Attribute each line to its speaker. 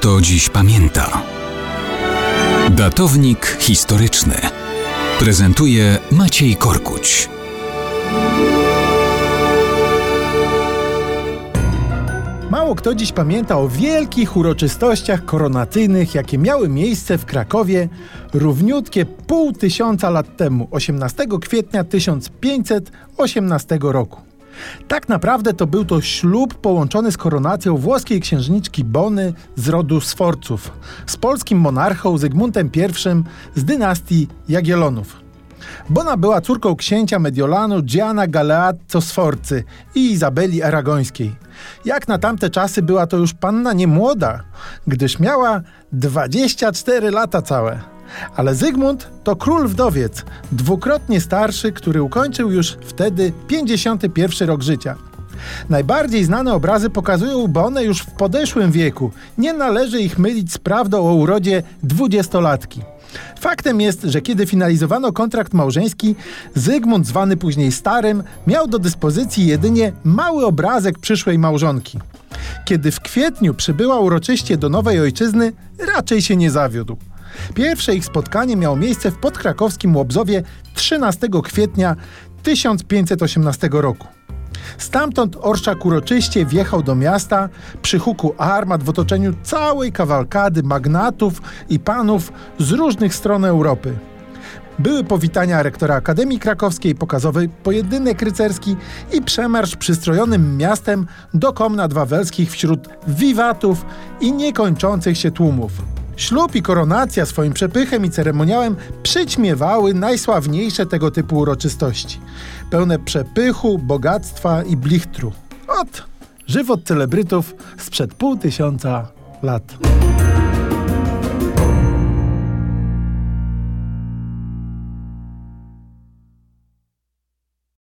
Speaker 1: kto dziś pamięta. Datownik historyczny prezentuje Maciej Korkuć.
Speaker 2: Mało kto dziś pamięta o wielkich uroczystościach koronacyjnych, jakie miały miejsce w Krakowie równiutkie pół tysiąca lat temu, 18 kwietnia 1518 roku. Tak naprawdę to był to ślub połączony z koronacją włoskiej księżniczki Bony z rodu Sforców z polskim monarchą Zygmuntem I z dynastii Jagiellonów. Bona była córką księcia Mediolanu Gianna Galeazzo Sforcy i Izabeli Aragońskiej. Jak na tamte czasy była to już panna niemłoda, gdyż miała 24 lata całe. Ale Zygmunt to król wdowiec, dwukrotnie starszy, który ukończył już wtedy 51 rok życia. Najbardziej znane obrazy pokazują Bonę już w podeszłym wieku. Nie należy ich mylić z prawdą o urodzie dwudziestolatki. Faktem jest, że kiedy finalizowano kontrakt małżeński, Zygmunt, zwany później Starym, miał do dyspozycji jedynie mały obrazek przyszłej małżonki. Kiedy w kwietniu przybyła uroczyście do nowej ojczyzny, raczej się nie zawiódł. Pierwsze ich spotkanie miało miejsce w podkrakowskim Łobzowie 13 kwietnia 1518 roku. Stamtąd orszak uroczyście wjechał do miasta przy huku armat w otoczeniu całej kawalkady magnatów i panów z różnych stron Europy. Były powitania rektora Akademii Krakowskiej, pokazowy pojedynek rycerski i przemarsz przystrojonym miastem do komnat wawelskich wśród wiwatów i niekończących się tłumów. Ślub i koronacja swoim przepychem i ceremoniałem przyćmiewały najsławniejsze tego typu uroczystości. Pełne przepychu, bogactwa i blichtru. Ot, żywot celebrytów sprzed pół tysiąca lat.